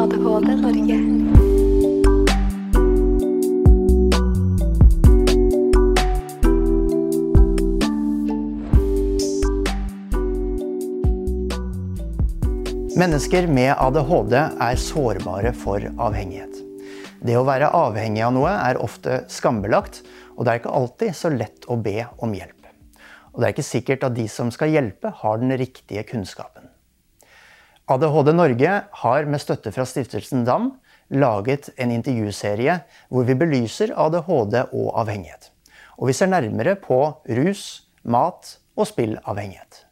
ADHD Norge. Mennesker med ADHD er sårbare for avhengighet. Det å være avhengig av noe er ofte skambelagt, og det er ikke alltid så lett å be om hjelp. Og det er ikke sikkert at de som skal hjelpe, har den riktige kunnskapen. ADHD Norge har med støtte fra stiftelsen DAM laget en intervjuserie hvor vi belyser ADHD og avhengighet. Og vi ser nærmere på rus, mat og spillavhengighet.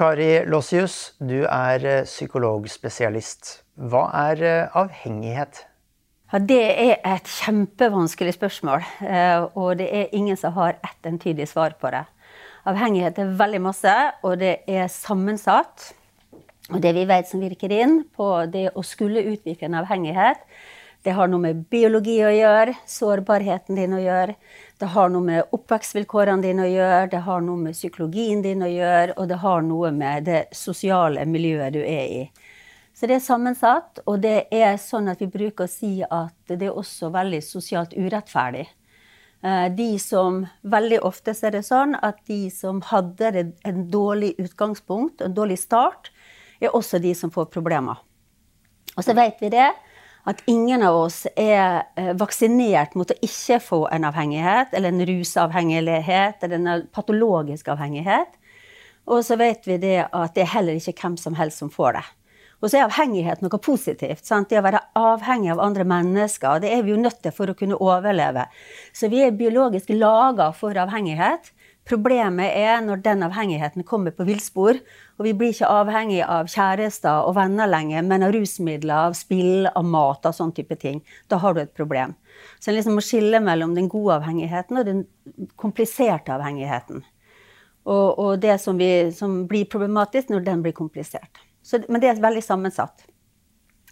Kari Lossius, du er eh, psykologspesialist. Hva er eh, avhengighet? Ja, Det er et kjempevanskelig spørsmål, eh, og det er ingen som har ett entydig svar på det. Avhengighet er veldig masse, og det er sammensatt. Og det vi vet som virker inn på det å skulle utvikle en avhengighet, det har noe med biologi å gjøre, sårbarheten din å gjøre. Det har noe med oppvekstvilkårene dine å gjøre, det har noe med psykologien din å gjøre, og det har noe med det sosiale miljøet du er i. Så det er sammensatt, og det er sånn at vi bruker å si at det er også veldig sosialt urettferdig. Eh, de som, Veldig ofte er det sånn at de som hadde en dårlig utgangspunkt, en dårlig start, er også de som får problemer. Og så vet vi det at ingen av oss er eh, vaksinert mot å ikke få en avhengighet, eller en rusavhengighet, eller en patologisk avhengighet. Og så vet vi det at det er heller ikke hvem som helst som får det. Og så er avhengighet noe positivt. Sant? Det å være avhengig av andre mennesker, det er vi jo nødt til for å kunne overleve. Så vi er biologisk laga for avhengighet. Problemet er når den avhengigheten kommer på villspor, og vi blir ikke avhengig av kjærester og venner lenger, men av rusmidler, av spill, av mat og sånn type ting. Da har du et problem. Så en liksom må skille mellom den gode avhengigheten og den kompliserte avhengigheten. Og, og det som, vi, som, blir problematisk når den blir komplisert. Så, men det er veldig sammensatt.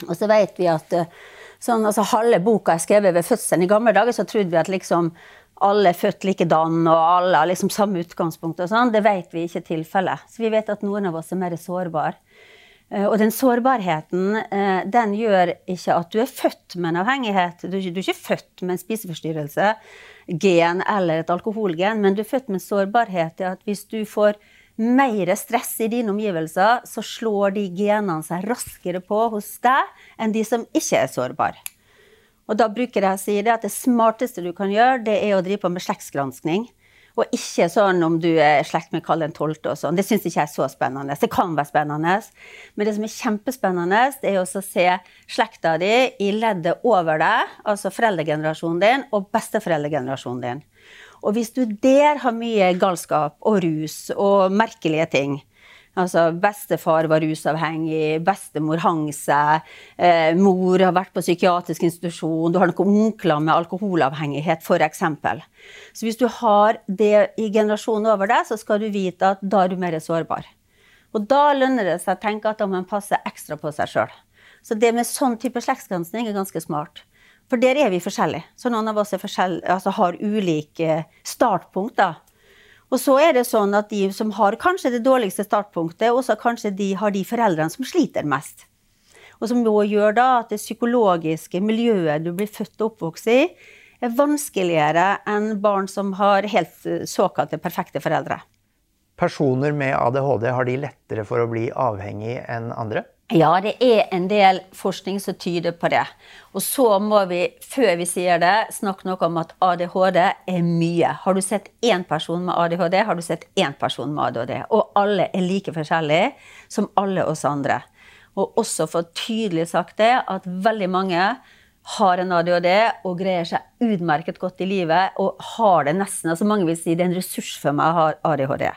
Og så vet vi at eh, sånn, altså, halve boka er skrevet ved fødselen. I gamle dager så trodde vi at liksom alle er født likedan og alle har liksom samme utgangspunkt. og sånn, Det vet vi ikke er tilfellet. Så vi vet at noen av oss er mer sårbare. Eh, og den sårbarheten eh, den gjør ikke at du er født med en avhengighet. Du er ikke, født med en spiseforstyrrelse, gen eller et alkoholgen, men du er født med en sårbarhet til at hvis du får mer stress i dine omgivelser, så slår de genene seg raskere på hos deg enn de som ikke er sårbare. Og da bruker jeg å si det at det smarteste du kan gjøre, det er å drive på med slektsgranskning. Og ikke sånn om du er slekt med Karl 12. og sånn. Det syns ikke jeg er så spennende. Det kan være spennende. Men det som er kjempespennende, det er å se slekta di i leddet over deg, altså foreldregenerasjonen din og besteforeldregenerasjonen din. Og hvis du der har mye galskap og rus og merkelige ting, Altså, bestefar var rusavhengig, bestemor hang seg, eh, mor har vært på psykiatrisk institusjon, du har noen onkler med alkoholavhengighet, f.eks. Så hvis du har det i generasjonen over deg, så skal du vite at da er du mer sårbar. Og da lønner det seg å tenke at da må man passe ekstra på seg sjøl. Så det med sånn type slektsgransking er ganske smart. For der er vi forskjellige. Så noen av oss altså har ulike startpunkter. Og så er det sånn at de som har kanskje det dårligste startpunktet, også kanskje de har de foreldrene som sliter mest. Og som nå gjør da at det psykologiske miljøet du blir født og oppvokst i, er vanskeligere enn barn som har helt eh, såkalte perfekte foreldre. Personer med ADHD, har de lettere for å bli avhengig enn andre? Ja, det er en del forskning som tyder på det. Og så må vi, før vi sier det, snakke noe om at ADHD er mye. Har du sett én person med ADHD, har du sett én person med ADHD. Og alle er like forskjellige som alle oss andre. Og også få tydelig sagt det at veldig mange har en ADHD og greier seg utmerket godt i livet og har det nesten. altså Mange vil si det er en ressurs for meg å ha ADHD.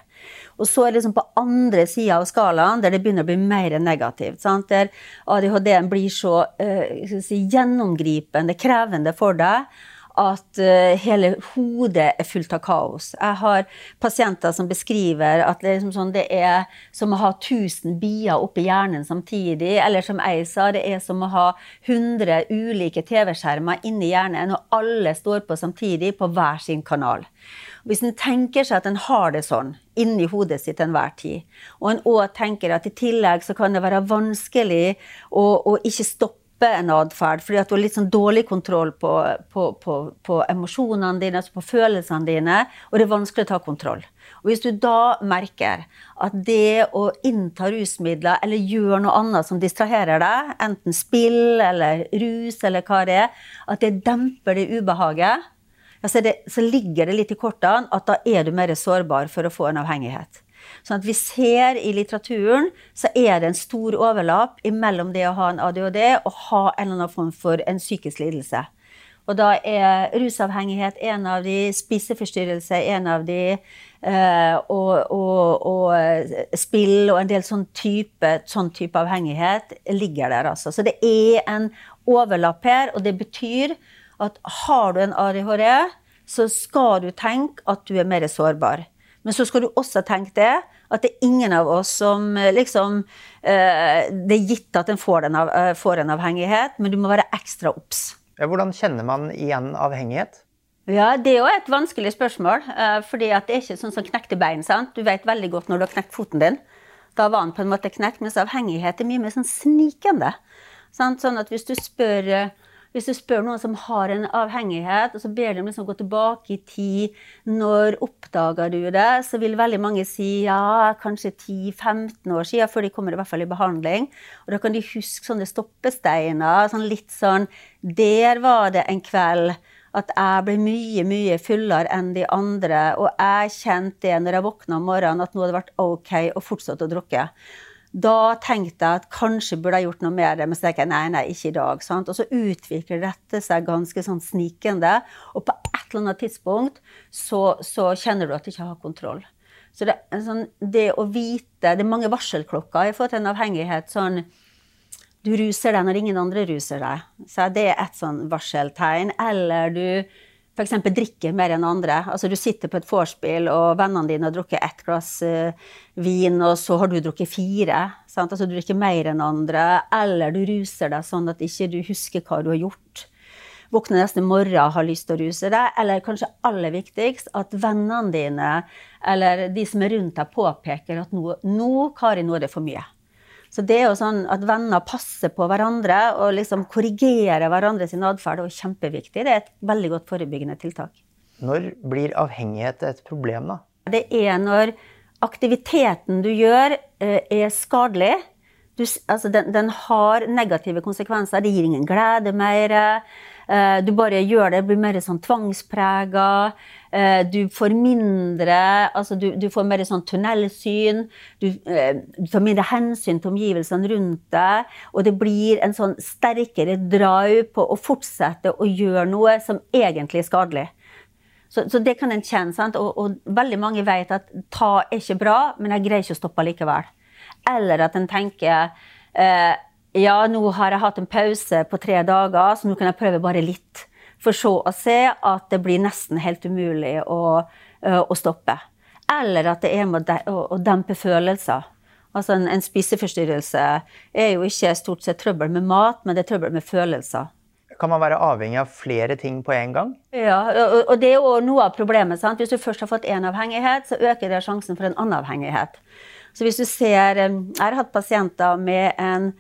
Og så er det liksom på andre sida av skalaen der det begynner å bli mer negativt. Sant? Der ADHD-en blir så uh, si, gjennomgripende, krevende for deg, at uh, hele hodet er fullt av kaos. Jeg har pasienter som beskriver at det er, liksom sånn, det er som å ha 1000 bier oppi hjernen samtidig. Eller som jeg sa, det er som å ha 100 ulike TV-skjermer inni hjernen, og alle står på samtidig på hver sin kanal. Hvis en tenker seg at en har det sånn inni hodet sitt til enhver tid, og en òg tenker at i tillegg så kan det være vanskelig å, å ikke stoppe en atferd, fordi du har litt sånn dårlig kontroll på, på, på, på, emosjonene dine, altså på følelsene dine, og det er vanskelig å ta kontroll. Og Hvis du da merker at det å innta rusmidler eller gjøre noe annet som distraherer deg, enten spill eller rus eller hva det er, at det demper det ubehaget, så, det, så ligger det litt i kortene at da er du mer sårbar for å få en avhengighet. Sånn at vi ser i litteraturen så er det en stor overlapp mellom det å ha en ADHD og ha en eller annen form for en psykisk lidelse. Og da er rusavhengighet en av de, spiseforstyrrelse en av de, eh, og, og, og, spill og en del sånn type, sånn type avhengighet ligger der, altså. Så det er en overlapp her, og det betyr at har du en ADHD, så skal du tenke at du er mer sårbar. Men så skal du også tenke det, at det er ingen av oss som eh, liksom eh, Det er gitt at en får, av, eh, får, en avhengighet, men du må være ekstra obs. Hvordan kjenner man igjen avhengighet? Ja, Det er jo et vanskelig spørsmål. fordi at det er ikke sånn som knekte bein. sant? Du vet veldig godt når du har knekt foten din. Da var den på en måte knekt, mens avhengighet er mye mer sånn snikende. Sant? Sånn at hvis du spør hvis du spør noen som har en avhengighet, og så ber de liksom gå tilbake i tid, når oppdaga du det, så vil veldig mange si ja, kanskje 10-15 år siden, før de kommer i hvert fall i behandling. Og da kan de huske sånne stoppesteiner. sånn litt sånn Der var det en kveld at jeg ble mye, mye fullere enn de andre. Og jeg kjente det når jeg våkna om morgenen, at nå hadde det vært OK å fortsette å drukke. Da tenkte jeg at kanskje burde jeg gjort noe med det, men så tenker jeg nei, nei, ikke i dag. Sant? Og så utvikler dette seg ganske sånn snikende, og på et eller annet tidspunkt så, så kjenner du at du ikke har kontroll. Så det, sånn, det, å vite Det er mange varselklokker Jeg har fått en avhengighet. sånn Du ruser deg når ingen andre ruser deg. Så det er et sånn varseltegn. Eller du f.eks. drikker mer enn andre. Altså Du sitter på et vorspiel, og vennene dine har drukket ett glass uh, vin, og så har du drukket fire. Sant? Altså Du drikker mer enn andre. Eller du ruser deg sånn at ikke du husker hva du har gjort. Våkner neste morgen har lyst til å ruse deg. Eller kanskje aller viktigst, at vennene dine eller de som er rundt deg, påpeker at nå, nå Kari, nå er det for mye. Så det er jo sånn at venner passer på hverandre og liksom korrigerer hverandre sin atferd, er kjempeviktig. Det er et veldig godt forebyggende tiltak. Når blir avhengighet et problem, da? Det er når aktiviteten du gjør, eh, er skadelig. Du, altså den, den, har negative konsekvenser. Det gir ingen glede mer. Eh, du bare gjør det, blir mer sånn tvangsprega. Eh, du får mindre Altså, du, du får mer sånn tunnelsyn. Du, eh, du, får mindre hensyn til omgivelsene rundt deg. Og det blir en sånn sterkere drive på å fortsette å gjøre noe som egentlig er skadelig. Så, så det kan en kjenne. sant? Og, og, veldig mange vet at ta er ikke bra, men jeg greier ikke å stoppe likevel. Eller at en tenker eh, ja, nå har jeg hatt en pause på tre dager, så nå kan jeg prøve bare litt. For så å se at det blir nesten helt umulig å, å stoppe. Eller at det er med å dempe følelser. Altså en, en spiseforstyrrelse er jo ikke stort sett trøbbel med mat, men det er trøbbel med følelser. Kan man være avhengig av flere ting på en gang? Ja, og det er jo noe av problemet. Sant? Hvis du først har fått én avhengighet, så øker det sjansen for en annen avhengighet. Så hvis du ser Jeg har hatt pasienter med en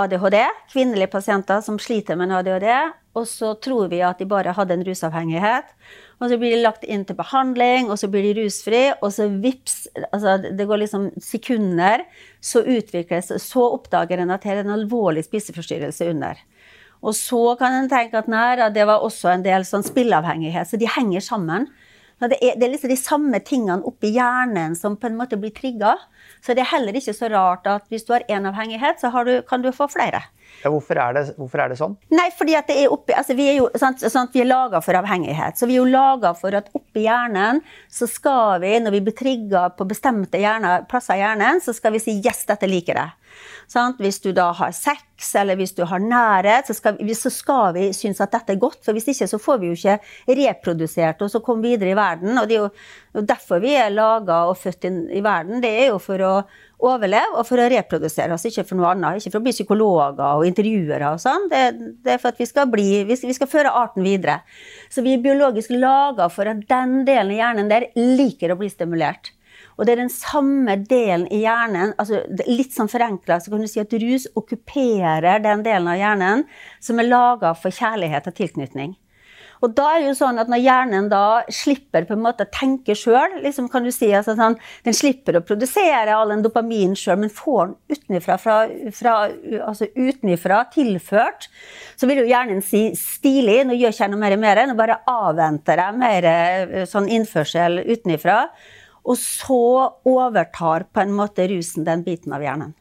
ADHD, kvinnelige pasienter som sliter med en ADHD. Og så tror vi at de bare hadde en rusavhengighet. Og så blir de lagt inn til behandling, og så blir de rusfri, og så vips altså Det går liksom sekunder, så utvikles Så oppdager en at det er en alvorlig spiseforstyrrelse under. Og så kan en tenke at nei, det var også en del sånn spilleavhengighet. Så de henger sammen. Det er, det er, liksom de samme tingene oppi hjernen som på en måte blir trigga. Så det er heller ikke så rart at hvis du har én avhengighet, så du, kan du få flere. Ja, hvorfor, er det, hvorfor, er det, sånn? Nei, fordi at det er oppi, altså Vi er jo sant, sant, vi er laga for avhengighet. Så vi er jo laga for at oppi hjernen så skal vi, når vi blir trigga på bestemte hjerne, plasser i hjernen, så skal vi si 'yes, dette liker jeg'. Sant? Hvis du da har sex, eller hvis du har nærhet, så skal, så skal vi synes at dette er godt. For hvis ikke så får vi jo ikke reprodusert oss og komme videre i verden. Og det er jo derfor vi er laga og født inn i verden. Det er jo for å overleve og for å reprodusere oss, ikke for noe annet. Ikke for å bli psykologer og intervjuere og sånn. Det, det, er for at vi skal, bli, vi skal, vi skal føre arten videre. Så vi er biologisk laga for at den delen av hjernen der liker å bli stimulert. Og det er den samme delen i hjernen altså Litt sånn forenkla så kan du si at rus okkuperer den delen av hjernen som er laga for kjærlighet og tilknytning. Og da er det jo sånn at når hjernen da slipper på en måte å tenke sjøl, liksom kan du si altså sånn, den slipper å produsere all den dopaminen sjøl, men får den utenfra, fra, fra, altså utenfra tilført, så vil jo hjernen si stilig, nå gjør ikke jeg noe mer, mer nå bare avventer jeg mer eh, sånn innførsel utenfra. Og så overtar på en måte rusen den biten av hjernen.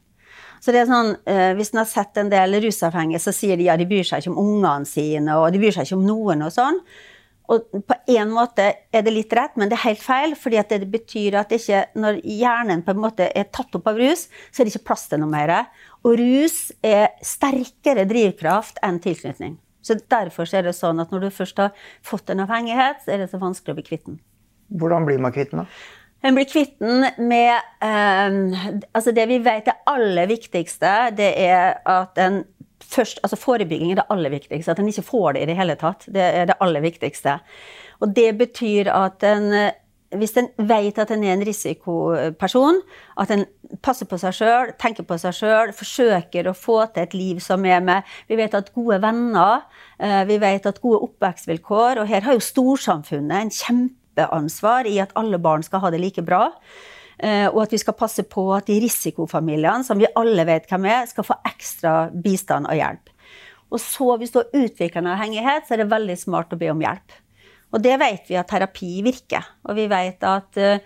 Så det er sånn, eh, Hvis en har sett en del rusavhengige, så sier de ja, de bryr seg ikke om ungene sine, og de bryr seg ikke om noen og sånn. Og på en måte er det litt rett, men det er helt feil. fordi det betyr at ikke, når hjernen på en måte er tatt opp av rus, så er det ikke plass til noe mer. Og rus er sterkere drivkraft enn tilknytning. Så Derfor er det sånn at når du først har fått en avhengighet, så er det så vanskelig å bli kvitt den. Hvordan blir man kvitt den, da? En blir kvitt den med eh, Altså, det vi vet det aller viktigste, det er at en først Altså, forebygging er det aller viktigste. At en ikke får det i det hele tatt. Det er det aller viktigste. Og det betyr at en hvis en vet at en er en risikoperson, at en passer på seg sjøl, tenker på seg sjøl, forsøker å få til et liv som er med Vi vet at gode venner, eh, vi vet at gode oppvekstvilkår Og her har jo storsamfunnet en kjempe kjempeansvar i at alle barn skal ha det like bra. Eh, og at vi skal passe på at de risikofamiliene, som vi alle vet hvem er, skal få ekstra bistand og hjelp. Og så, hvis du har utviklende en avhengighet, så er det veldig smart å be om hjelp. Og det vet vi at terapi virker. Og vi vet at eh,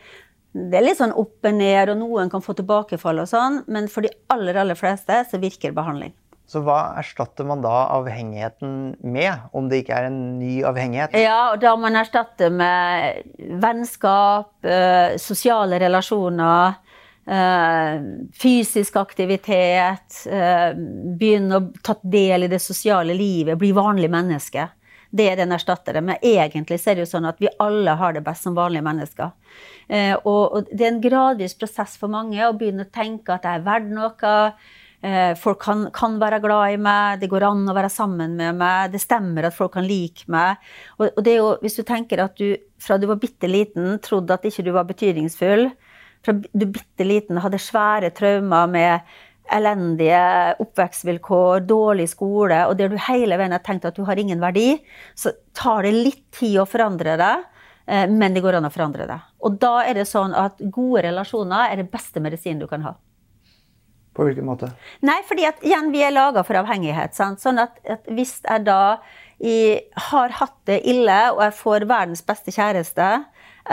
det er litt sånn opp og ned, og noen kan få tilbakefall og sånn, men for de aller, aller fleste så virker behandling. Så hva erstatter man da avhengigheten med, om det ikke er en ny avhengighet? Ja, og da man erstatter med vennskap, eh, sosiale relasjoner, eh, fysisk aktivitet, eh, begynne å ta del i det sosiale livet, bli vanlig menneske. Det er den erstatter det. Men egentlig så er det jo sånn at vi alle har det best som vanlige mennesker. Og det er en gradvis prosess for mange å begynne å tenke at jeg er verdt noe. Eh, folk kan, kan, være glad i meg, det går an å være sammen med meg, det stemmer at folk kan like meg. Og, og det er jo, hvis du tenker at du fra du var bitte liten trodde at ikke du var betydningsfull, fra du bitte liten hadde svære traumer med elendige oppvekstvilkår, dårlig skole, og der du hele veien har tenkt at du har ingen verdi, så tar det litt tid å forandre deg. Eh, men det går an å forandre det. Og da er det sånn at gode relasjoner er det beste medisinen du kan ha. På hvilken måte? Nei, fordi at igjen, vi er laga for avhengighet. Sant? Sånn at, at, hvis jeg da i, har hatt det ille, og jeg får verdens beste kjæreste,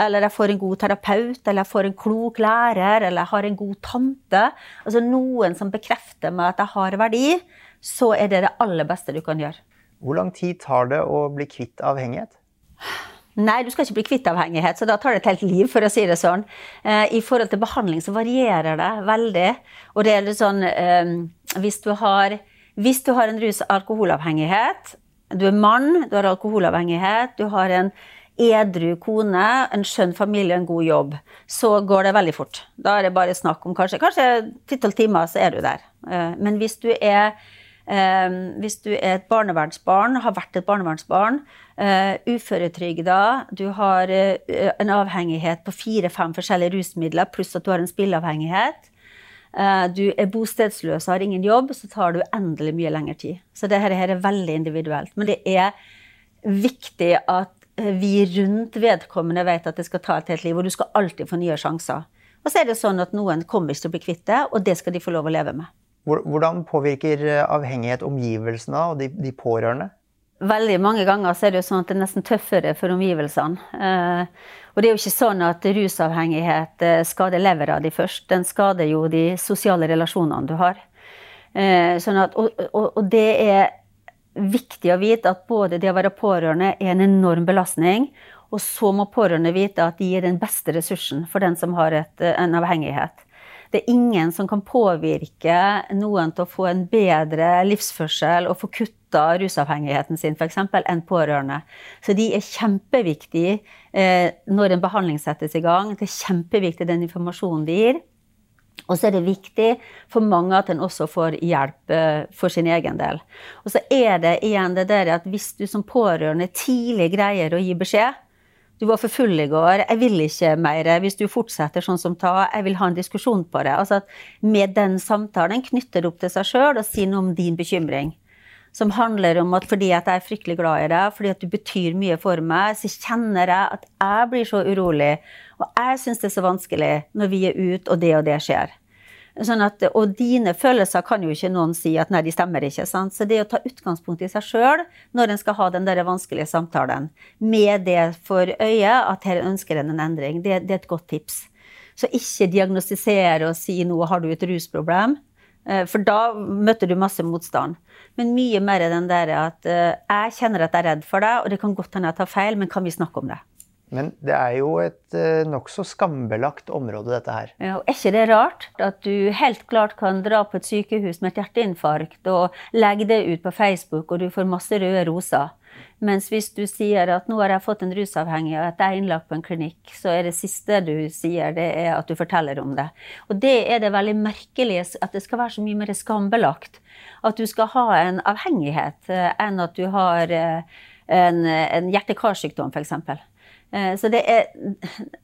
eller jeg får en god terapeut, eller jeg får en klok lærer, eller jeg har en god tante, altså noen som bekrefter meg at jeg har verdi, så er det det aller beste du kan gjøre. Hvor lang tid tar det å bli kvitt avhengighet? Nei, du skal ikke bli kvitt avhengighet, så da tar det et helt liv, for å si det sånn. Eh, I forhold til behandling så varierer det veldig. Og det er litt sånn eh, hvis, du har, hvis du har en rus- alkoholavhengighet, du er mann, du har alkoholavhengighet, du har en edru kone, en skjønn familie en god jobb, så går det veldig fort. Da er det bare snakk om kanskje, kanskje 10-12 timer, så er du der. Eh, men hvis du er hvis du er et barnevernsbarn, har vært et barnevernsbarn, uh, uføretrygda, du har uh, en avhengighet på fire-fem forskjellige rusmidler, pluss at du har en spilleavhengighet, uh, du er bostedsløs og har ingen jobb, så tar du endelig mye lengre tid. Så dette her er veldig individuelt. Men det er viktig at vi rundt vedkommende vet at det skal ta et helt liv, og du skal alltid få nye sjanser. Og så er det sånn at noen kommer ikke til å bli kvitt det, og det skal de få lov å leve med. Hvordan påvirker eh, avhengighet omgivelsene og de, de, pårørende? Veldig mange ganger så er det jo sånn at det er nesten tøffere for omgivelsene. Eh, og det er jo ikke sånn at rusavhengighet eh, skader levera di først. Den skader jo de sosiale relasjonene du har. Sånn at, og, og, og, det er viktig å vite at både det å være pårørende er en enorm belastning, og så må pårørende vite at de er den beste ressursen for den som har et, en avhengighet. Det er ingen som kan påvirke noen til å få en bedre livsførsel og få kutta rusavhengigheten sin, f.eks., enn pårørende. Så de er kjempeviktige eh, når en behandling settes i gang. Det er kjempeviktig den informasjonen de gir. Og så er det viktig for mange at en også får hjelp eh, for sin egen del. Og så er det igjen det der at hvis du som pårørende tidlig greier å gi beskjed, du var for full i går. Jeg vil ikke mer. Hvis du fortsetter sånn som ta, jeg vil ha en diskusjon på det. Altså at med den samtalen knytter det opp til seg sjøl og sier noe om din bekymring. Som handler om at fordi at jeg er fryktelig glad i deg, fordi at du betyr mye for meg, så kjenner jeg at jeg blir så urolig. Og jeg syns det er så vanskelig når vi er ute, og det og det skjer. Sånn at, og dine følelser kan jo ikke noen si at nei, de stemmer ikke. Sant? Så det å ta utgangspunkt i seg sjøl når en skal ha den der vanskelige samtalen, med det for øye at her ønsker en en endring, det, det er et godt tips. Så ikke diagnostisere og si nå har du et rusproblem. Eh, for da møter du masse motstand. Men mye mer den der at eh, jeg kjenner at jeg er redd for deg, og det kan godt hende jeg tar feil, men kan vi snakke om det? Men det er jo et uh, nokså skambelagt område, dette her. Ja, og Er ikke det rart at du helt klart kan dra på et sykehus med et hjerteinfarkt og legge det ut på Facebook, og du får masse røde roser? Mens hvis du sier at nå har jeg fått en rusavhengig og at jeg er innlagt på en klinikk, så er det siste du sier, det er at du forteller om det. Og det er det veldig merkelige, at det skal være så mye mer skambelagt. At du skal ha en avhengighet uh, enn at du har uh, en, en hjerte-karsykdom, f.eks. Eh, så det er,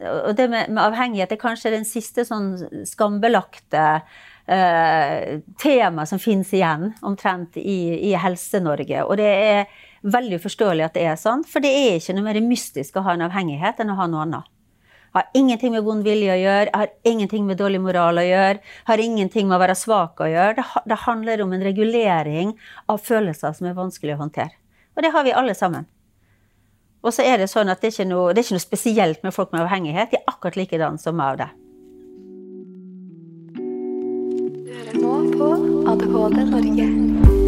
og det med, med, avhengighet er kanskje den siste sånn skambelagte eh, tema som finnes igjen omtrent i, i Helse-Norge. Og det er veldig forståelig at det er sånn, for det er ikke noe mer mystisk å ha en avhengighet enn å ha noe annet. Har ingenting med vond vilje å gjøre, har ingenting med dårlig moral å gjøre, har ingenting med å være svak å gjøre. Det, det handler om en regulering av følelser som er vanskelig å håndtere. Og det har vi alle sammen. Og så er det sånn at det er, noe, det er ikke noe, spesielt med folk med avhengighet. De er akkurat likedan som meg av det. Du hører nå på ADHD Norge.